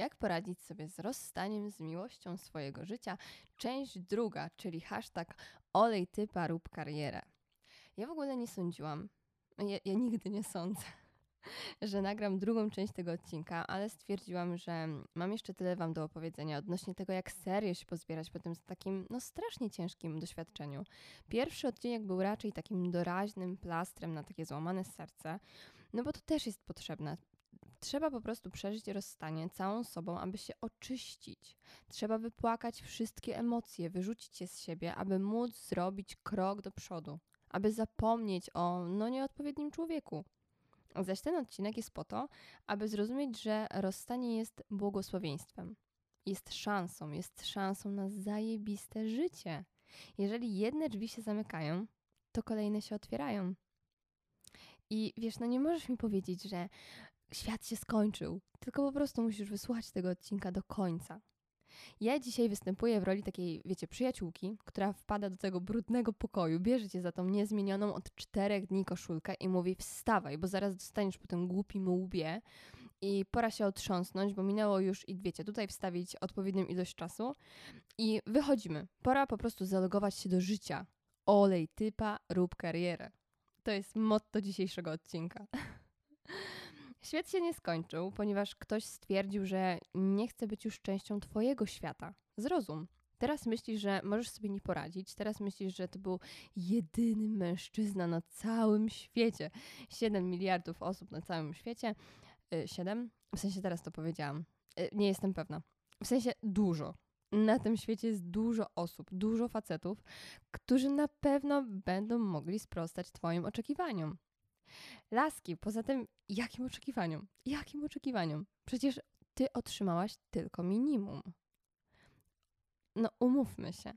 Jak poradzić sobie z rozstaniem z miłością swojego życia? Część druga, czyli hashtag olej typa rób karierę. Ja w ogóle nie sądziłam, ja, ja nigdy nie sądzę, że nagram drugą część tego odcinka, ale stwierdziłam, że mam jeszcze tyle Wam do opowiedzenia odnośnie tego, jak serio się pozbierać po tym takim, no strasznie ciężkim doświadczeniu. Pierwszy odcinek był raczej takim doraźnym plastrem na takie złamane serce, no bo to też jest potrzebne. Trzeba po prostu przeżyć rozstanie całą sobą, aby się oczyścić. Trzeba wypłakać wszystkie emocje, wyrzucić je z siebie, aby móc zrobić krok do przodu, aby zapomnieć o no nieodpowiednim człowieku. Zaś ten odcinek jest po to, aby zrozumieć, że rozstanie jest błogosławieństwem. Jest szansą, jest szansą na zajebiste życie. Jeżeli jedne drzwi się zamykają, to kolejne się otwierają. I wiesz, no nie możesz mi powiedzieć, że świat się skończył, tylko po prostu musisz wysłuchać tego odcinka do końca. Ja dzisiaj występuję w roli takiej, wiecie, przyjaciółki, która wpada do tego brudnego pokoju, bierze cię za tą niezmienioną od czterech dni koszulkę i mówi wstawaj, bo zaraz dostaniesz po tym głupim łbie i pora się otrząsnąć, bo minęło już i wiecie, tutaj wstawić odpowiednią ilość czasu i wychodzimy. Pora po prostu zalogować się do życia. Olej typa, rób karierę. To jest motto dzisiejszego odcinka. Świat się nie skończył, ponieważ ktoś stwierdził, że nie chce być już częścią Twojego świata. Zrozum. Teraz myślisz, że możesz sobie nie poradzić. Teraz myślisz, że to był jedyny mężczyzna na całym świecie. 7 miliardów osób na całym świecie. 7? Y, w sensie teraz to powiedziałam. Y, nie jestem pewna. W sensie dużo. Na tym świecie jest dużo osób, dużo facetów, którzy na pewno będą mogli sprostać Twoim oczekiwaniom. Laski, poza tym, jakim oczekiwaniom? Jakim oczekiwaniom? Przecież ty otrzymałaś tylko minimum. No, umówmy się.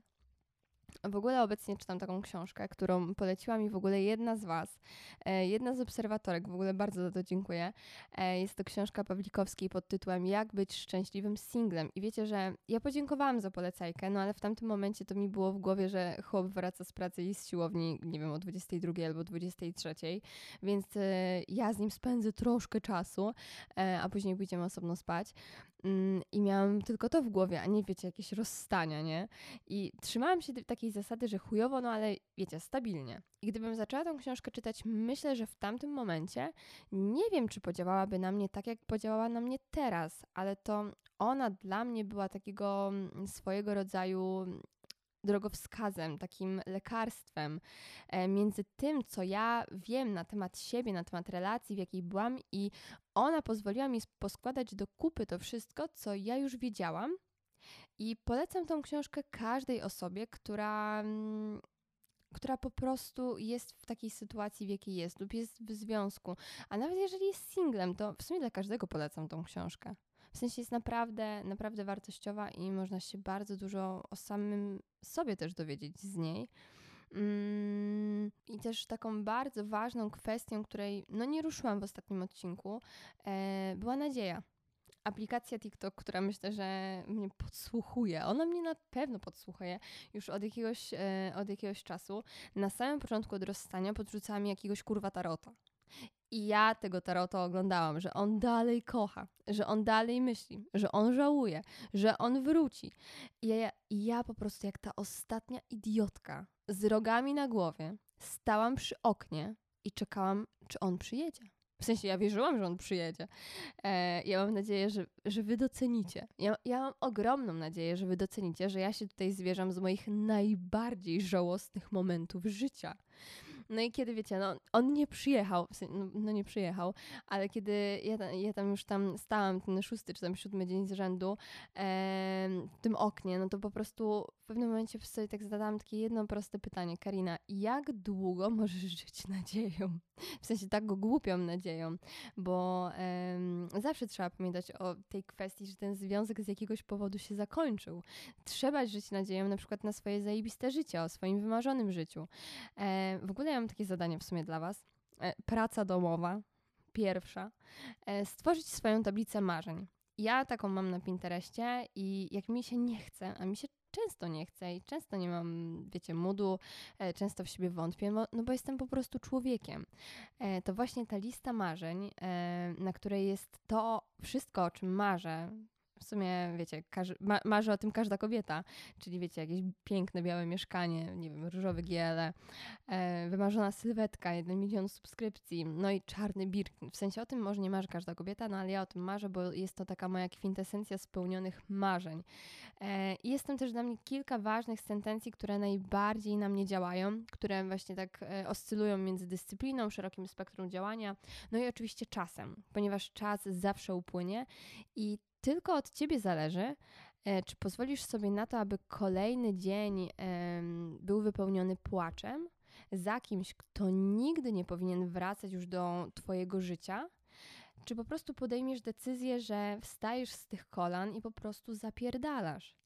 W ogóle obecnie czytam taką książkę, którą poleciła mi w ogóle jedna z Was, e, jedna z obserwatorek, w ogóle bardzo za to dziękuję. E, jest to książka Pawlikowskiej pod tytułem Jak być szczęśliwym singlem. I wiecie, że ja podziękowałam za polecajkę, no ale w tamtym momencie to mi było w głowie, że chłop wraca z pracy i z siłowni, nie wiem, o 22 albo 23, więc e, ja z nim spędzę troszkę czasu, a później pójdziemy osobno spać. Mm, I miałam tylko to w głowie, a nie wiecie, jakieś rozstania, nie? I trzymałam się takiej zasady, że chujowo, no ale wiecie, stabilnie. I gdybym zaczęła tą książkę czytać, myślę, że w tamtym momencie nie wiem, czy podziałałaby na mnie tak, jak podziałała na mnie teraz, ale to ona dla mnie była takiego mm, swojego rodzaju drogowskazem, takim lekarstwem e, między tym, co ja wiem na temat siebie, na temat relacji, w jakiej byłam, i ona pozwoliła mi poskładać do kupy to wszystko, co ja już wiedziałam. I polecam tą książkę każdej osobie, która, mm, która po prostu jest w takiej sytuacji, w jakiej jest, lub jest w związku. A nawet jeżeli jest singlem, to w sumie dla każdego polecam tą książkę. W sensie jest naprawdę, naprawdę wartościowa i można się bardzo dużo o samym sobie też dowiedzieć z niej. Mm, I też taką bardzo ważną kwestią, której no nie ruszyłam w ostatnim odcinku, e, była nadzieja. Aplikacja TikTok, która myślę, że mnie podsłuchuje. Ona mnie na pewno podsłuchuje już od jakiegoś, e, od jakiegoś czasu. Na samym początku od rozstania podrzucała mi jakiegoś kurwa tarota. I ja tego tarota oglądałam, że on dalej kocha, że on dalej myśli, że on żałuje, że on wróci. I ja, i ja po prostu jak ta ostatnia idiotka z rogami na głowie stałam przy oknie i czekałam, czy on przyjedzie. W sensie ja wierzyłam, że on przyjedzie. E, ja mam nadzieję, że, że wy docenicie. Ja, ja mam ogromną nadzieję, że wy docenicie, że ja się tutaj zwierzam z moich najbardziej żałosnych momentów życia. No i kiedy wiecie, no on nie przyjechał, no, nie przyjechał, ale kiedy ja, ja tam już tam stałam, ten szósty czy tam siódmy dzień z rzędu e, w tym oknie, no to po prostu w pewnym momencie sobie tak zadałam takie jedno proste pytanie. Karina, jak długo możesz żyć nadzieją? W sensie tak głupią nadzieją, bo e, zawsze trzeba pamiętać o tej kwestii, że ten związek z jakiegoś powodu się zakończył. Trzeba żyć nadzieją na przykład na swoje zajebiste życie, o swoim wymarzonym życiu. E, w ogóle mam takie zadanie w sumie dla Was. E, praca domowa, pierwsza. E, stworzyć swoją tablicę marzeń. Ja taką mam na Pinterestie i jak mi się nie chce, a mi się często nie chce i często nie mam, wiecie, moodu, e, często w siebie wątpię, no, no bo jestem po prostu człowiekiem. To właśnie ta lista marzeń, na której jest to wszystko, o czym marzę, w sumie, wiecie, ma marzy o tym każda kobieta, czyli wiecie, jakieś piękne, białe mieszkanie, nie wiem, różowe giele, e, wymarzona sylwetka, jeden milion subskrypcji, no i czarny Birkin. W sensie o tym może nie marzy każda kobieta, no ale ja o tym marzę, bo jest to taka moja kwintesencja spełnionych marzeń. E, jest tam też dla mnie kilka ważnych sentencji, które najbardziej na mnie działają, które właśnie tak e, oscylują między dyscypliną, szerokim spektrum działania, no i oczywiście czasem, ponieważ czas zawsze upłynie i tylko od ciebie zależy, e, czy pozwolisz sobie na to, aby kolejny dzień był wypełniony płaczem za kimś, kto nigdy nie powinien wracać już do Twojego życia, czy po prostu podejmiesz decyzję, że wstajesz z tych kolan i po prostu zapierdalasz.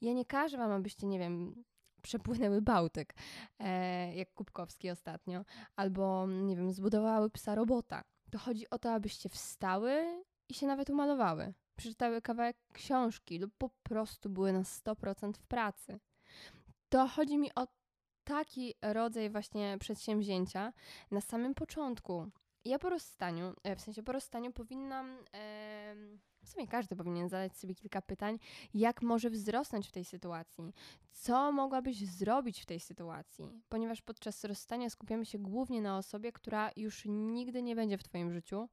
Ja nie każę Wam, abyście, nie wiem, przepłynęły Bałtyk, e, jak Kubkowski ostatnio, albo, nie wiem, zbudowały psa robota. To chodzi o to, abyście wstały i się nawet umalowały, przeczytały kawałek książki lub po prostu były na 100% w pracy. To chodzi mi o taki rodzaj właśnie przedsięwzięcia na samym początku. Ja po rozstaniu, e, w sensie po rozstaniu powinnam, w sumie każdy powinien zadać sobie kilka pytań, jak może wzrosnąć w tej sytuacji, co mogłabyś zrobić w tej sytuacji, ponieważ podczas rozstania skupiamy się głównie na osobie, która już nigdy nie będzie w Twoim życiu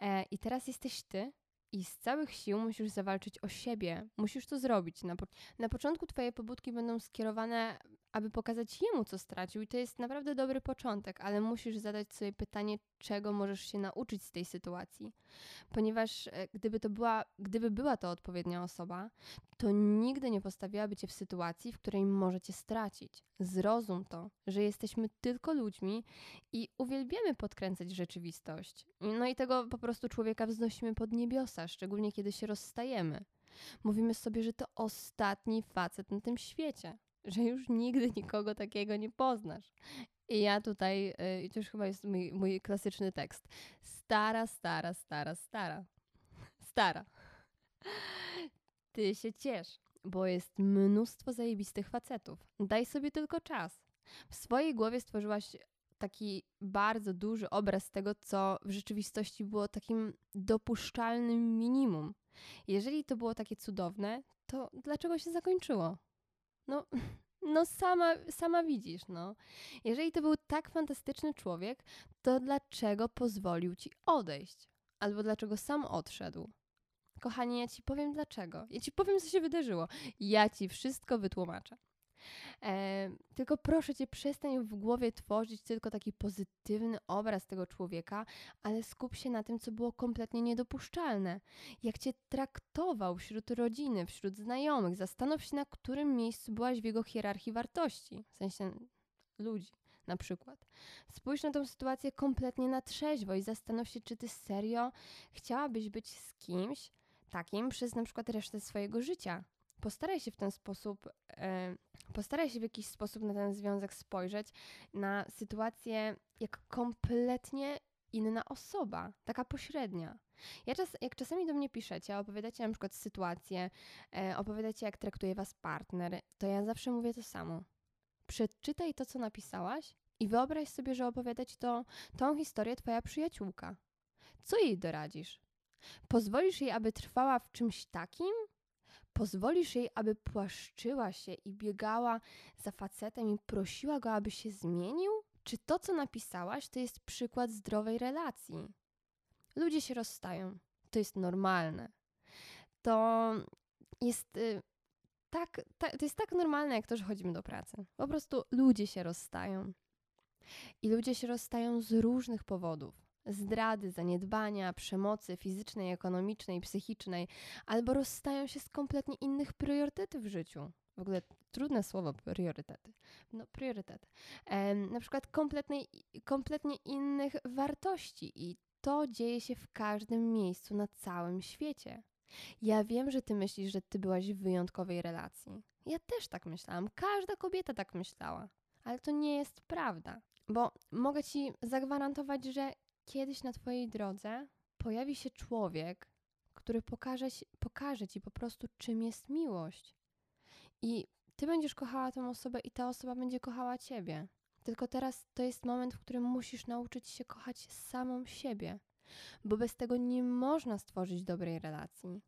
e, i teraz jesteś Ty, i z całych sił musisz zawalczyć o siebie. Musisz to zrobić. Na, po na początku Twoje pobudki będą skierowane aby pokazać jemu, co stracił. I to jest naprawdę dobry początek, ale musisz zadać sobie pytanie, czego możesz się nauczyć z tej sytuacji. Ponieważ e, gdyby to była, gdyby była to odpowiednia osoba, to nigdy nie postawiłaby cię w sytuacji, w której możecie stracić. Zrozum to, że jesteśmy tylko ludźmi i uwielbiamy podkręcać rzeczywistość. No i tego po prostu człowieka wznosimy pod niebiosa, szczególnie kiedy się rozstajemy. Mówimy sobie, że to ostatni facet na tym świecie że już nigdy nikogo takiego nie poznasz. I ja tutaj, y, i to już chyba jest mój, mój klasyczny tekst. Stara, stara, stara, stara. Stara. Ty się ciesz, bo jest mnóstwo zajebistych facetów. Daj sobie tylko czas. W swojej głowie stworzyłaś taki bardzo duży obraz tego, co w rzeczywistości było takim dopuszczalnym minimum. Jeżeli to było takie cudowne, to dlaczego się zakończyło? No, no sama, sama widzisz, no. Jeżeli to był tak fantastyczny człowiek, to dlaczego pozwolił ci odejść? Albo dlaczego sam odszedł? Kochanie, ja ci powiem dlaczego. Ja ci powiem, co się wydarzyło. Ja ci wszystko wytłumaczę. E, tylko proszę cię, przestań w głowie tworzyć tylko taki pozytywny obraz tego człowieka, ale skup się na tym, co było kompletnie niedopuszczalne. Jak cię traktował wśród rodziny, wśród znajomych. Zastanów się, na którym miejscu byłaś w jego hierarchii wartości, w sensie ludzi na przykład. Spójrz na tę sytuację kompletnie na trzeźwo i zastanów się, czy ty serio chciałabyś być z kimś takim przez na przykład resztę swojego życia postaraj się w ten sposób, postaraj się w jakiś sposób na ten związek spojrzeć, na sytuację jak kompletnie inna osoba, taka pośrednia. Ja czas, jak czasami do mnie piszecie, opowiadacie na przykład sytuację, e, opowiadacie jak traktuje was partner, to ja zawsze mówię to samo. Przeczytaj to, co napisałaś i wyobraź sobie, że opowiada ci to, tą historię twoja przyjaciółka. Co jej doradzisz? Pozwolisz jej, aby trwała w czymś takim, Pozwolisz jej, aby płaszczyła się i biegała za facetem i prosiła go, aby się zmienił? Czy to, co napisałaś, to jest przykład zdrowej relacji? Ludzie się rozstają. To jest normalne. To jest y, tak, to jest tak normalne, jak to, że chodzimy do pracy. Po prostu ludzie się rozstają. I ludzie się rozstają z różnych powodów zdrady, zaniedbania, przemocy fizycznej, ekonomicznej, psychicznej, albo rozstają się z kompletnie innych priorytetów w życiu. W ogóle trudne słowo priorytety. No, priorytety. Ehm, na przykład kompletnie, kompletnie innych wartości i to dzieje się w każdym miejscu na całym świecie. Ja wiem, że ty myślisz, że ty byłaś w wyjątkowej relacji. Ja też tak myślałam. Każda kobieta tak myślała. Ale to nie jest prawda. Bo mogę ci zagwarantować, że kiedyś na Twojej drodze pojawi się człowiek, który pokaże, pokaże Ci po prostu, czym jest miłość. I Ty będziesz kochała tę osobę i ta osoba będzie kochała Ciebie. Tylko teraz to jest moment, w którym musisz nauczyć się kochać samą siebie, bo bez tego nie można stworzyć dobrej relacji.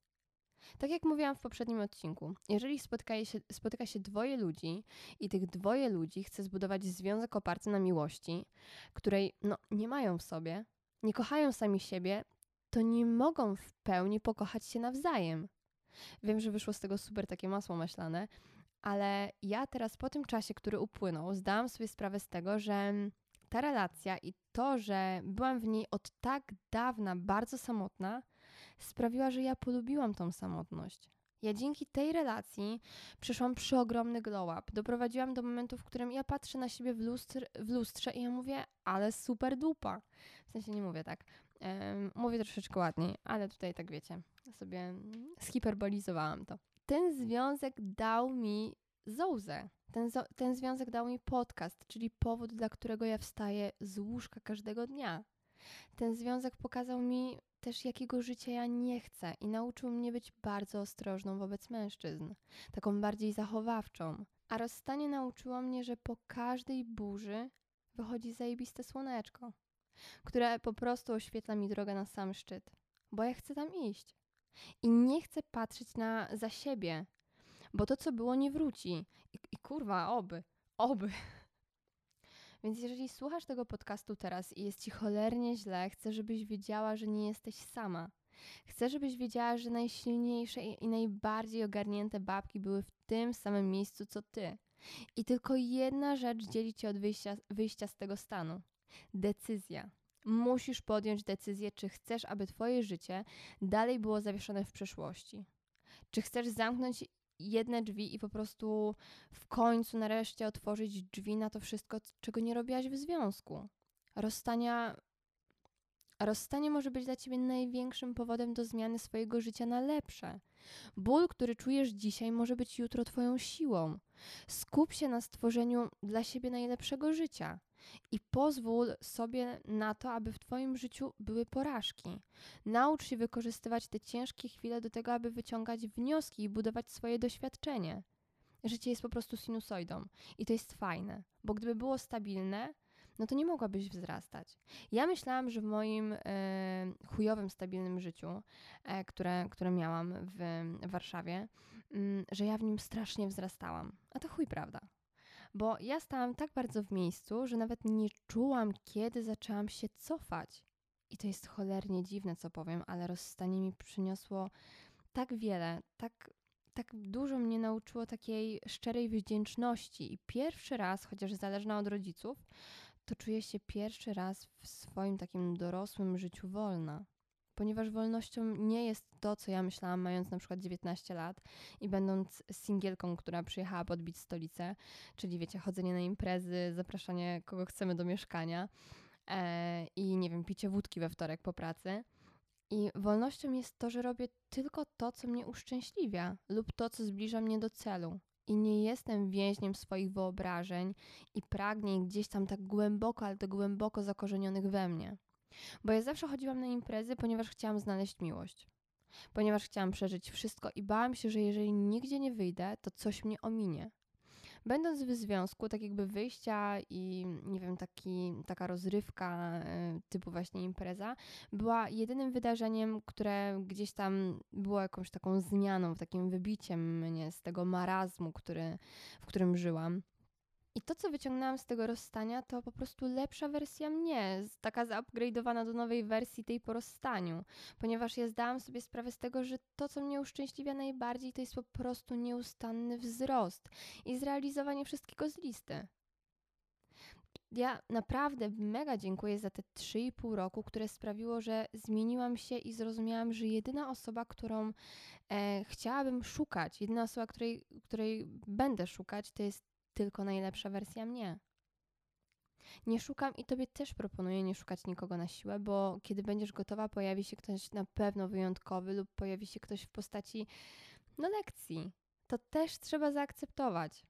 Tak jak mówiłam w poprzednim odcinku, jeżeli spotyka się, spotyka się dwoje ludzi i tych dwoje ludzi chce zbudować związek oparty na miłości, której no, nie mają w sobie, nie kochają sami siebie, to nie mogą w pełni pokochać się nawzajem. Wiem, że wyszło z tego super takie masło maślane, ale ja teraz po tym czasie, który upłynął, zdałam sobie sprawę z tego, że ta relacja i to, że byłam w niej od tak dawna bardzo samotna, sprawiła, że ja polubiłam tą samotność. Ja dzięki tej relacji przeszłam przeogromny glow up. Doprowadziłam do momentu, w którym ja patrzę na siebie w, lustr, w lustrze i ja mówię, ale super dupa. W sensie nie mówię tak. Um, mówię troszeczkę ładniej, ale tutaj tak wiecie, sobie zhiperbolizowałam to. Ten związek dał mi zołzę. Ten, ten związek dał mi podcast, czyli powód, dla którego ja wstaję z łóżka każdego dnia. Ten związek pokazał mi też, jakiego życia ja nie chcę i nauczył mnie być bardzo ostrożną wobec mężczyzn, taką bardziej zachowawczą. A rozstanie nauczyło mnie, że po każdej burzy wychodzi zajebiste słoneczko, które po prostu oświetla mi drogę na sam szczyt, bo ja chcę tam iść. I nie chcę patrzeć na za siebie, bo to, co było, nie wróci. I, i kurwa, oby, oby. Więc jeżeli słuchasz tego podcastu teraz i jest ci cholernie źle, chcę, żebyś wiedziała, że nie jesteś sama. Chcę, żebyś wiedziała, że najsilniejsze i najbardziej ogarnięte babki były w tym samym miejscu co ty. I tylko jedna rzecz dzieli cię od wyjścia, wyjścia z tego stanu: decyzja. Musisz podjąć decyzję, czy chcesz, aby twoje życie dalej było zawieszone w przeszłości. Czy chcesz zamknąć jedne drzwi i po prostu w końcu nareszcie otworzyć drzwi na to wszystko, czego nie robiłaś w związku. Rozstania. Rozstanie może być dla ciebie największym powodem do zmiany swojego życia na lepsze. Ból, który czujesz dzisiaj, może być jutro Twoją siłą. Skup się na stworzeniu dla siebie najlepszego życia i pozwól sobie na to, aby w Twoim życiu były porażki. Naucz się wykorzystywać te ciężkie chwile do tego, aby wyciągać wnioski i budować swoje doświadczenie. Życie jest po prostu sinusoidą i to jest fajne, bo gdyby było stabilne, no to nie mogłabyś wzrastać. Ja myślałam, że w moim e, chujowym, stabilnym życiu, e, które, które miałam w, w Warszawie, m, że ja w nim strasznie wzrastałam. A to chuj prawda bo ja stałam tak bardzo w miejscu, że nawet nie czułam, kiedy zaczęłam się cofać. I to jest cholernie dziwne, co powiem, ale rozstanie mi przyniosło tak wiele, tak, tak dużo mnie nauczyło takiej szczerej wdzięczności. I pierwszy raz, chociaż zależna od rodziców, to czuję się pierwszy raz w swoim takim dorosłym życiu wolna ponieważ wolnością nie jest to, co ja myślałam, mając na przykład 19 lat i będąc singielką, która przyjechała podbić stolicę, czyli wiecie, chodzenie na imprezy, zapraszanie kogo chcemy do mieszkania e, i nie wiem, picie wódki we wtorek po pracy. I wolnością jest to, że robię tylko to, co mnie uszczęśliwia lub to, co zbliża mnie do celu. I nie jestem więźniem swoich wyobrażeń i pragnień gdzieś tam tak głęboko, ale to głęboko zakorzenionych we mnie. Bo ja zawsze chodziłam na imprezy, ponieważ chciałam znaleźć miłość. Ponieważ chciałam przeżyć wszystko i bałam się, że jeżeli nigdzie nie wyjdę, to coś mnie ominie. Będąc w związku, tak jakby wyjścia i nie wiem, taki, taka rozrywka e, typu właśnie impreza, była jedynym wydarzeniem, które gdzieś tam było jakąś taką zmianą, takim wybiciem mnie z tego marazmu, który, w którym żyłam. I to, co wyciągnęłam z tego rozstania, to po prostu lepsza wersja mnie, taka zupgrade'owana do nowej wersji tej po rozstaniu, ponieważ ja zdałam sobie sprawę z tego, że to, co mnie uszczęśliwia najbardziej, to jest po prostu nieustanny wzrost i zrealizowanie wszystkiego z listy. Ja naprawdę mega dziękuję za te 3,5 roku, które sprawiło, że zmieniłam się i zrozumiałam, że jedyna osoba, którą e, chciałabym szukać, jedyna osoba, której, której będę szukać, to jest tylko najlepsza wersja mnie. Nie szukam i tobie też proponuję nie szukać nikogo na siłę, bo kiedy będziesz gotowa, pojawi się ktoś na pewno wyjątkowy lub pojawi się ktoś w postaci no lekcji. To też trzeba zaakceptować.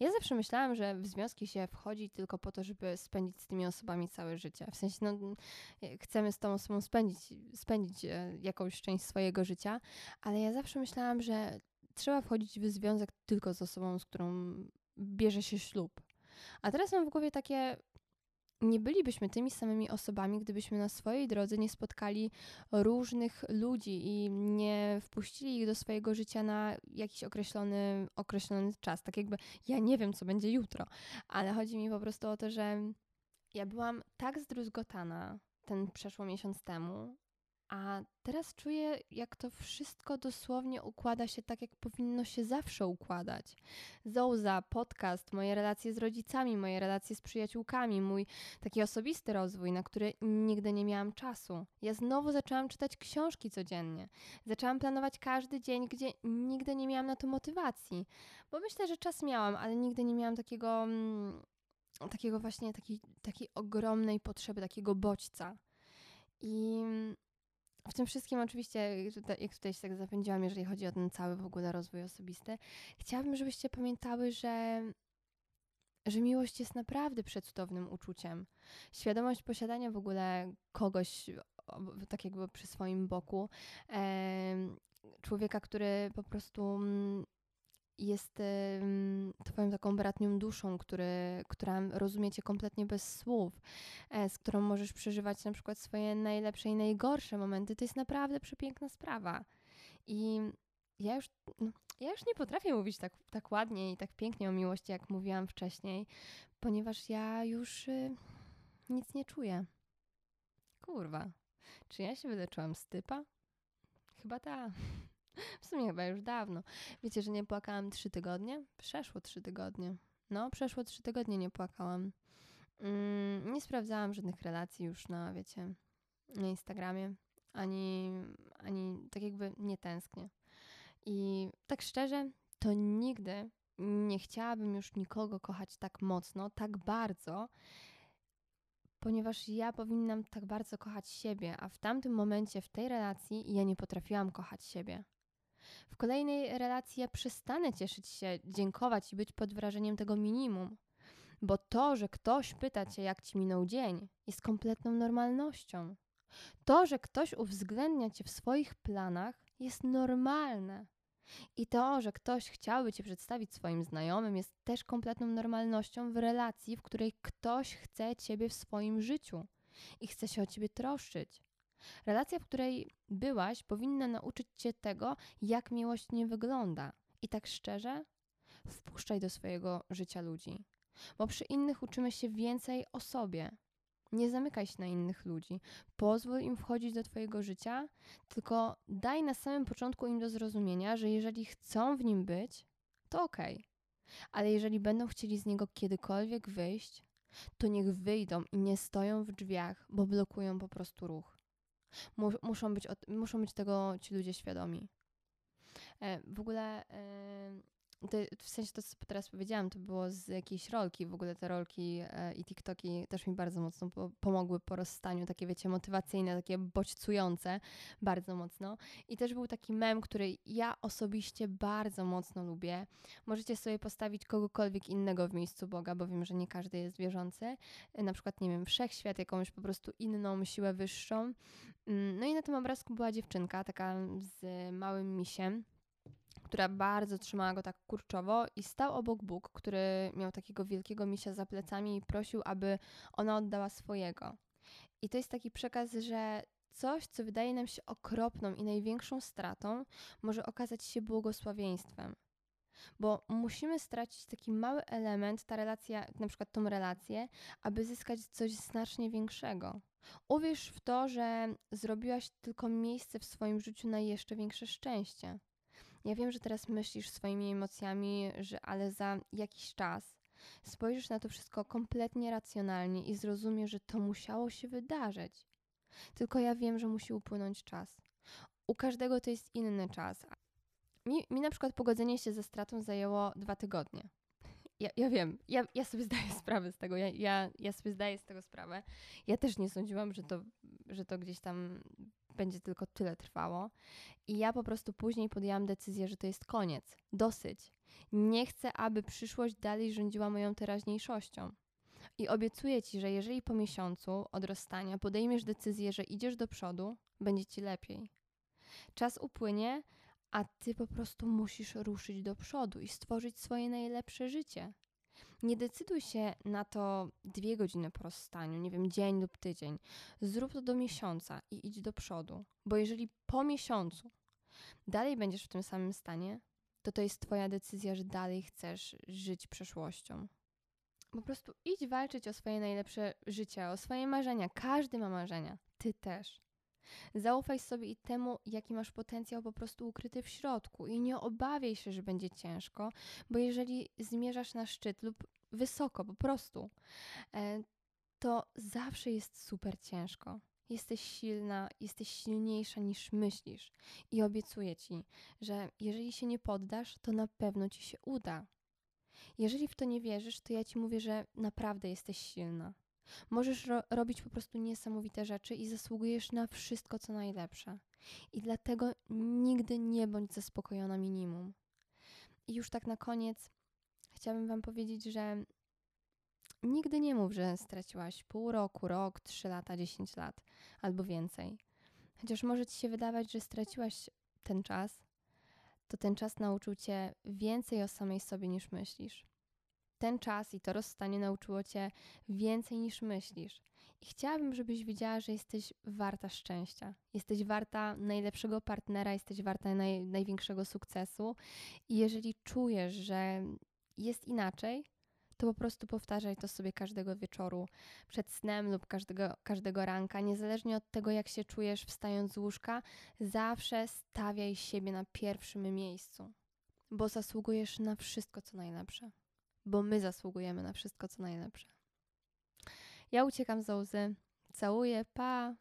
Ja zawsze myślałam, że w związki się wchodzi tylko po to, żeby spędzić z tymi osobami całe życie. W sensie, no, chcemy z tą osobą spędzić, spędzić e, jakąś część swojego życia, ale ja zawsze myślałam, że trzeba wchodzić w związek tylko z osobą, z którą bierze się ślub. A teraz mam w głowie takie, nie bylibyśmy tymi samymi osobami, gdybyśmy na swojej drodze nie spotkali różnych ludzi i nie wpuścili ich do swojego życia na jakiś określony, określony czas. Tak jakby ja nie wiem, co będzie jutro, ale chodzi mi po prostu o to, że ja byłam tak zdruzgotana ten przeszło miesiąc temu, a teraz czuję, jak to wszystko dosłownie układa się tak, jak powinno się zawsze układać. Zouza, podcast, moje relacje z rodzicami, moje relacje z przyjaciółkami, mój taki osobisty rozwój, na który nigdy nie miałam czasu. Ja znowu zaczęłam czytać książki codziennie. Zaczęłam planować każdy dzień, gdzie nigdy nie miałam na to motywacji. Bo myślę, że czas miałam, ale nigdy nie miałam takiego. Mm, takiego właśnie takiej, takiej ogromnej potrzeby, takiego bodźca. I w tym wszystkim oczywiście, jak tutaj się tak zapędziłam, jeżeli chodzi o ten cały w ogóle rozwój osobisty, chciałabym, żebyście pamiętały, że że miłość jest naprawdę przecudownym uczuciem. Świadomość posiadania w ogóle kogoś tak jakby przy swoim boku, e, człowieka, który po prostu jest Twoją taką bratnią duszą, który, która rozumie Cię kompletnie bez słów, e, z którą możesz przeżywać na przykład swoje najlepsze i najgorsze momenty. To jest naprawdę przepiękna sprawa. I ja już, no, ja już nie potrafię mówić tak, tak ładnie i tak pięknie o miłości, jak mówiłam wcześniej, ponieważ ja już y, nic nie czuję. Kurwa. Czy ja się wyleczyłam z typa? Chyba tak. W sumie chyba już dawno. Wiecie, że nie płakałam trzy tygodnie? Przeszło trzy tygodnie. No, przeszło trzy tygodnie nie płakałam. Mm, nie sprawdzałam żadnych relacji już na, wiecie, na Instagramie. Ani, ani tak jakby nie tęsknię. I tak szczerze, to nigdy nie chciałabym już nikogo kochać tak mocno, tak bardzo, ponieważ ja powinnam tak bardzo kochać siebie, a w tamtym momencie, w tej relacji, ja nie potrafiłam kochać siebie. W kolejnej relacji ja przestanę cieszyć się, dziękować i być pod wrażeniem tego minimum. Bo to, że ktoś pyta cię, jak ci minął dzień, jest kompletną normalnością. To, że ktoś uwzględnia cię w swoich planach, jest normalne. I to, że ktoś chciałby cię przedstawić swoim znajomym, jest też kompletną normalnością w relacji, w której ktoś chce ciebie w swoim życiu i chce się o ciebie troszczyć. Relacja, w której byłaś, powinna nauczyć cię tego, jak miłość nie wygląda. I tak szczerze, wpuszczaj do swojego życia ludzi, bo przy innych uczymy się więcej o sobie. Nie zamykaj się na innych ludzi. Pozwól im wchodzić do Twojego życia, tylko daj na samym początku im do zrozumienia, że jeżeli chcą w nim być, to okej. Okay. Ale jeżeli będą chcieli z niego kiedykolwiek wyjść, to niech wyjdą i nie stoją w drzwiach, bo blokują po prostu ruch muszą, być, muszą być tego ci ludzie świadomi. E, w ogóle to, w sensie to, co teraz powiedziałam, to było z jakiejś rolki. W ogóle te rolki e, i TikToki też mi bardzo mocno po, pomogły po rozstaniu, takie wiecie, motywacyjne, takie bodźcujące bardzo mocno. I też był taki mem, który ja osobiście bardzo mocno lubię. Możecie sobie postawić kogokolwiek innego w miejscu Boga, bo wiem, że nie każdy jest wierzący. E, na przykład, nie wiem, wszechświat, jakąś po prostu inną siłę wyższą. Mm, no i na tym obrazku była dziewczynka, taka z małym misiem która bardzo trzymała go tak kurczowo i stał obok Bóg, który miał takiego wielkiego misia za plecami i prosił, aby ona oddała swojego. I to jest taki przekaz, że coś, co wydaje nam się okropną i największą stratą, może okazać się błogosławieństwem. Bo musimy stracić taki mały element, ta relacja, na przykład tą relację, aby zyskać coś znacznie większego. Uwierz w to, że zrobiłaś tylko miejsce w swoim życiu na jeszcze większe szczęście. Ja wiem, że teraz myślisz swoimi emocjami, że ale za jakiś czas spojrzysz na to wszystko kompletnie racjonalnie i zrozumiesz, że to musiało się wydarzyć. Tylko ja wiem, że musi upłynąć czas. U każdego to jest inny czas. Mi, mi na przykład pogodzenie się ze stratą zajęło dwa tygodnie. Ja, ja wiem, ja, ja sobie zdaję sprawę z tego, ja, ja, ja sobie zdaję z tego sprawę. Ja też nie sądziłam, że to, że to gdzieś tam będzie tylko tyle trwało. I ja po prostu później podjęłam decyzję, że to jest koniec, dosyć. Nie chcę, aby przyszłość dalej rządziła moją teraźniejszością. I obiecuję ci, że jeżeli po miesiącu od rozstania podejmiesz decyzję, że idziesz do przodu, będzie ci lepiej. Czas upłynie, a ty po prostu musisz ruszyć do przodu i stworzyć swoje najlepsze życie. Nie decyduj się na to dwie godziny po rozstaniu, nie wiem, dzień lub tydzień. Zrób to do miesiąca i idź do przodu. Bo jeżeli po miesiącu dalej będziesz w tym samym stanie, to to jest Twoja decyzja, że dalej chcesz żyć przeszłością. Po prostu idź walczyć o swoje najlepsze życie, o swoje marzenia. Każdy ma marzenia. Ty też. Zaufaj sobie i temu, jaki masz potencjał po prostu ukryty w środku i nie obawiaj się, że będzie ciężko, bo jeżeli zmierzasz na szczyt lub wysoko po prostu, e, to zawsze jest super ciężko. Jesteś silna, jesteś silniejsza niż myślisz i obiecuję ci, że jeżeli się nie poddasz, to na pewno ci się uda. Jeżeli w to nie wierzysz, to ja ci mówię, że naprawdę jesteś silna. Możesz ro robić po prostu niesamowite rzeczy i zasługujesz na wszystko, co najlepsze. I dlatego nigdy nie bądź zaspokojona minimum. I już tak na koniec chciałabym Wam powiedzieć, że nigdy nie mów, że straciłaś pół roku, rok, trzy lata, dziesięć lat albo więcej. Chociaż może Ci się wydawać, że straciłaś ten czas, to ten czas nauczył Cię więcej o samej sobie niż myślisz ten czas i to rozstanie nauczyło cię więcej niż myślisz. I chciałabym, żebyś wiedziała, że jesteś warta szczęścia. Jesteś warta najlepszego partnera, jesteś warta naj, największego sukcesu. I jeżeli czujesz, że jest inaczej, to po prostu powtarzaj to sobie każdego wieczoru przed snem lub każdego, każdego ranka. Niezależnie od tego, jak się czujesz wstając z łóżka, zawsze stawiaj siebie na pierwszym miejscu, bo zasługujesz na wszystko, co najlepsze bo my zasługujemy na wszystko, co najlepsze. Ja uciekam z łzy. Całuję, pa!